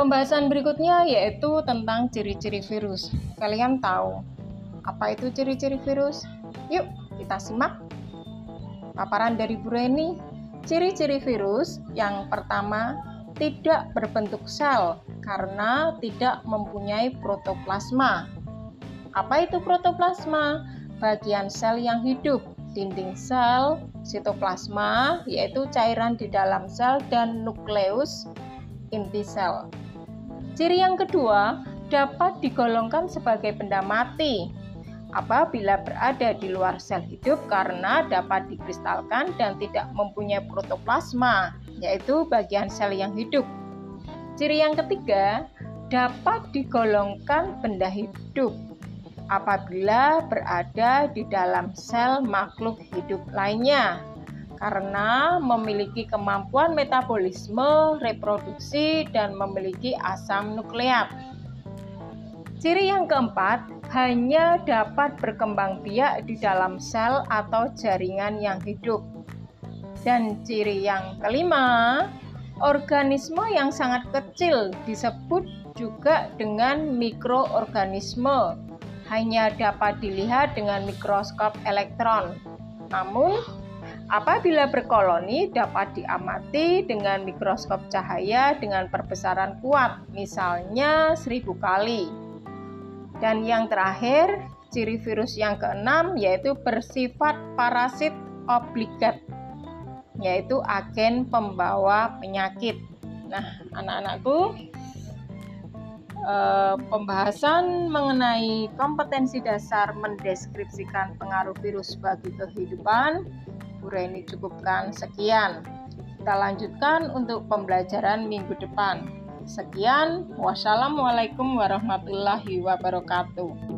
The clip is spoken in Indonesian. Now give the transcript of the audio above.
Pembahasan berikutnya yaitu tentang ciri-ciri virus. Kalian tahu apa itu ciri-ciri virus? Yuk, kita simak. Paparan dari Bu Reni, ciri-ciri virus yang pertama tidak berbentuk sel karena tidak mempunyai protoplasma. Apa itu protoplasma? Bagian sel yang hidup, dinding sel, sitoplasma, yaitu cairan di dalam sel, dan nukleus inti sel. Ciri yang kedua dapat digolongkan sebagai benda mati. Apabila berada di luar sel hidup karena dapat dikristalkan dan tidak mempunyai protoplasma, yaitu bagian sel yang hidup. Ciri yang ketiga dapat digolongkan benda hidup. Apabila berada di dalam sel makhluk hidup lainnya karena memiliki kemampuan metabolisme, reproduksi, dan memiliki asam nukleat. Ciri yang keempat, hanya dapat berkembang biak di dalam sel atau jaringan yang hidup. Dan ciri yang kelima, organisme yang sangat kecil disebut juga dengan mikroorganisme. Hanya dapat dilihat dengan mikroskop elektron. Namun, Apabila berkoloni dapat diamati dengan mikroskop cahaya dengan perbesaran kuat, misalnya seribu kali. Dan yang terakhir, ciri virus yang keenam yaitu bersifat parasit obligat, yaitu agen pembawa penyakit. Nah, anak-anakku, eh, pembahasan mengenai kompetensi dasar mendeskripsikan pengaruh virus bagi kehidupan Bu Reni cukupkan sekian. Kita lanjutkan untuk pembelajaran minggu depan. Sekian, wassalamualaikum warahmatullahi wabarakatuh.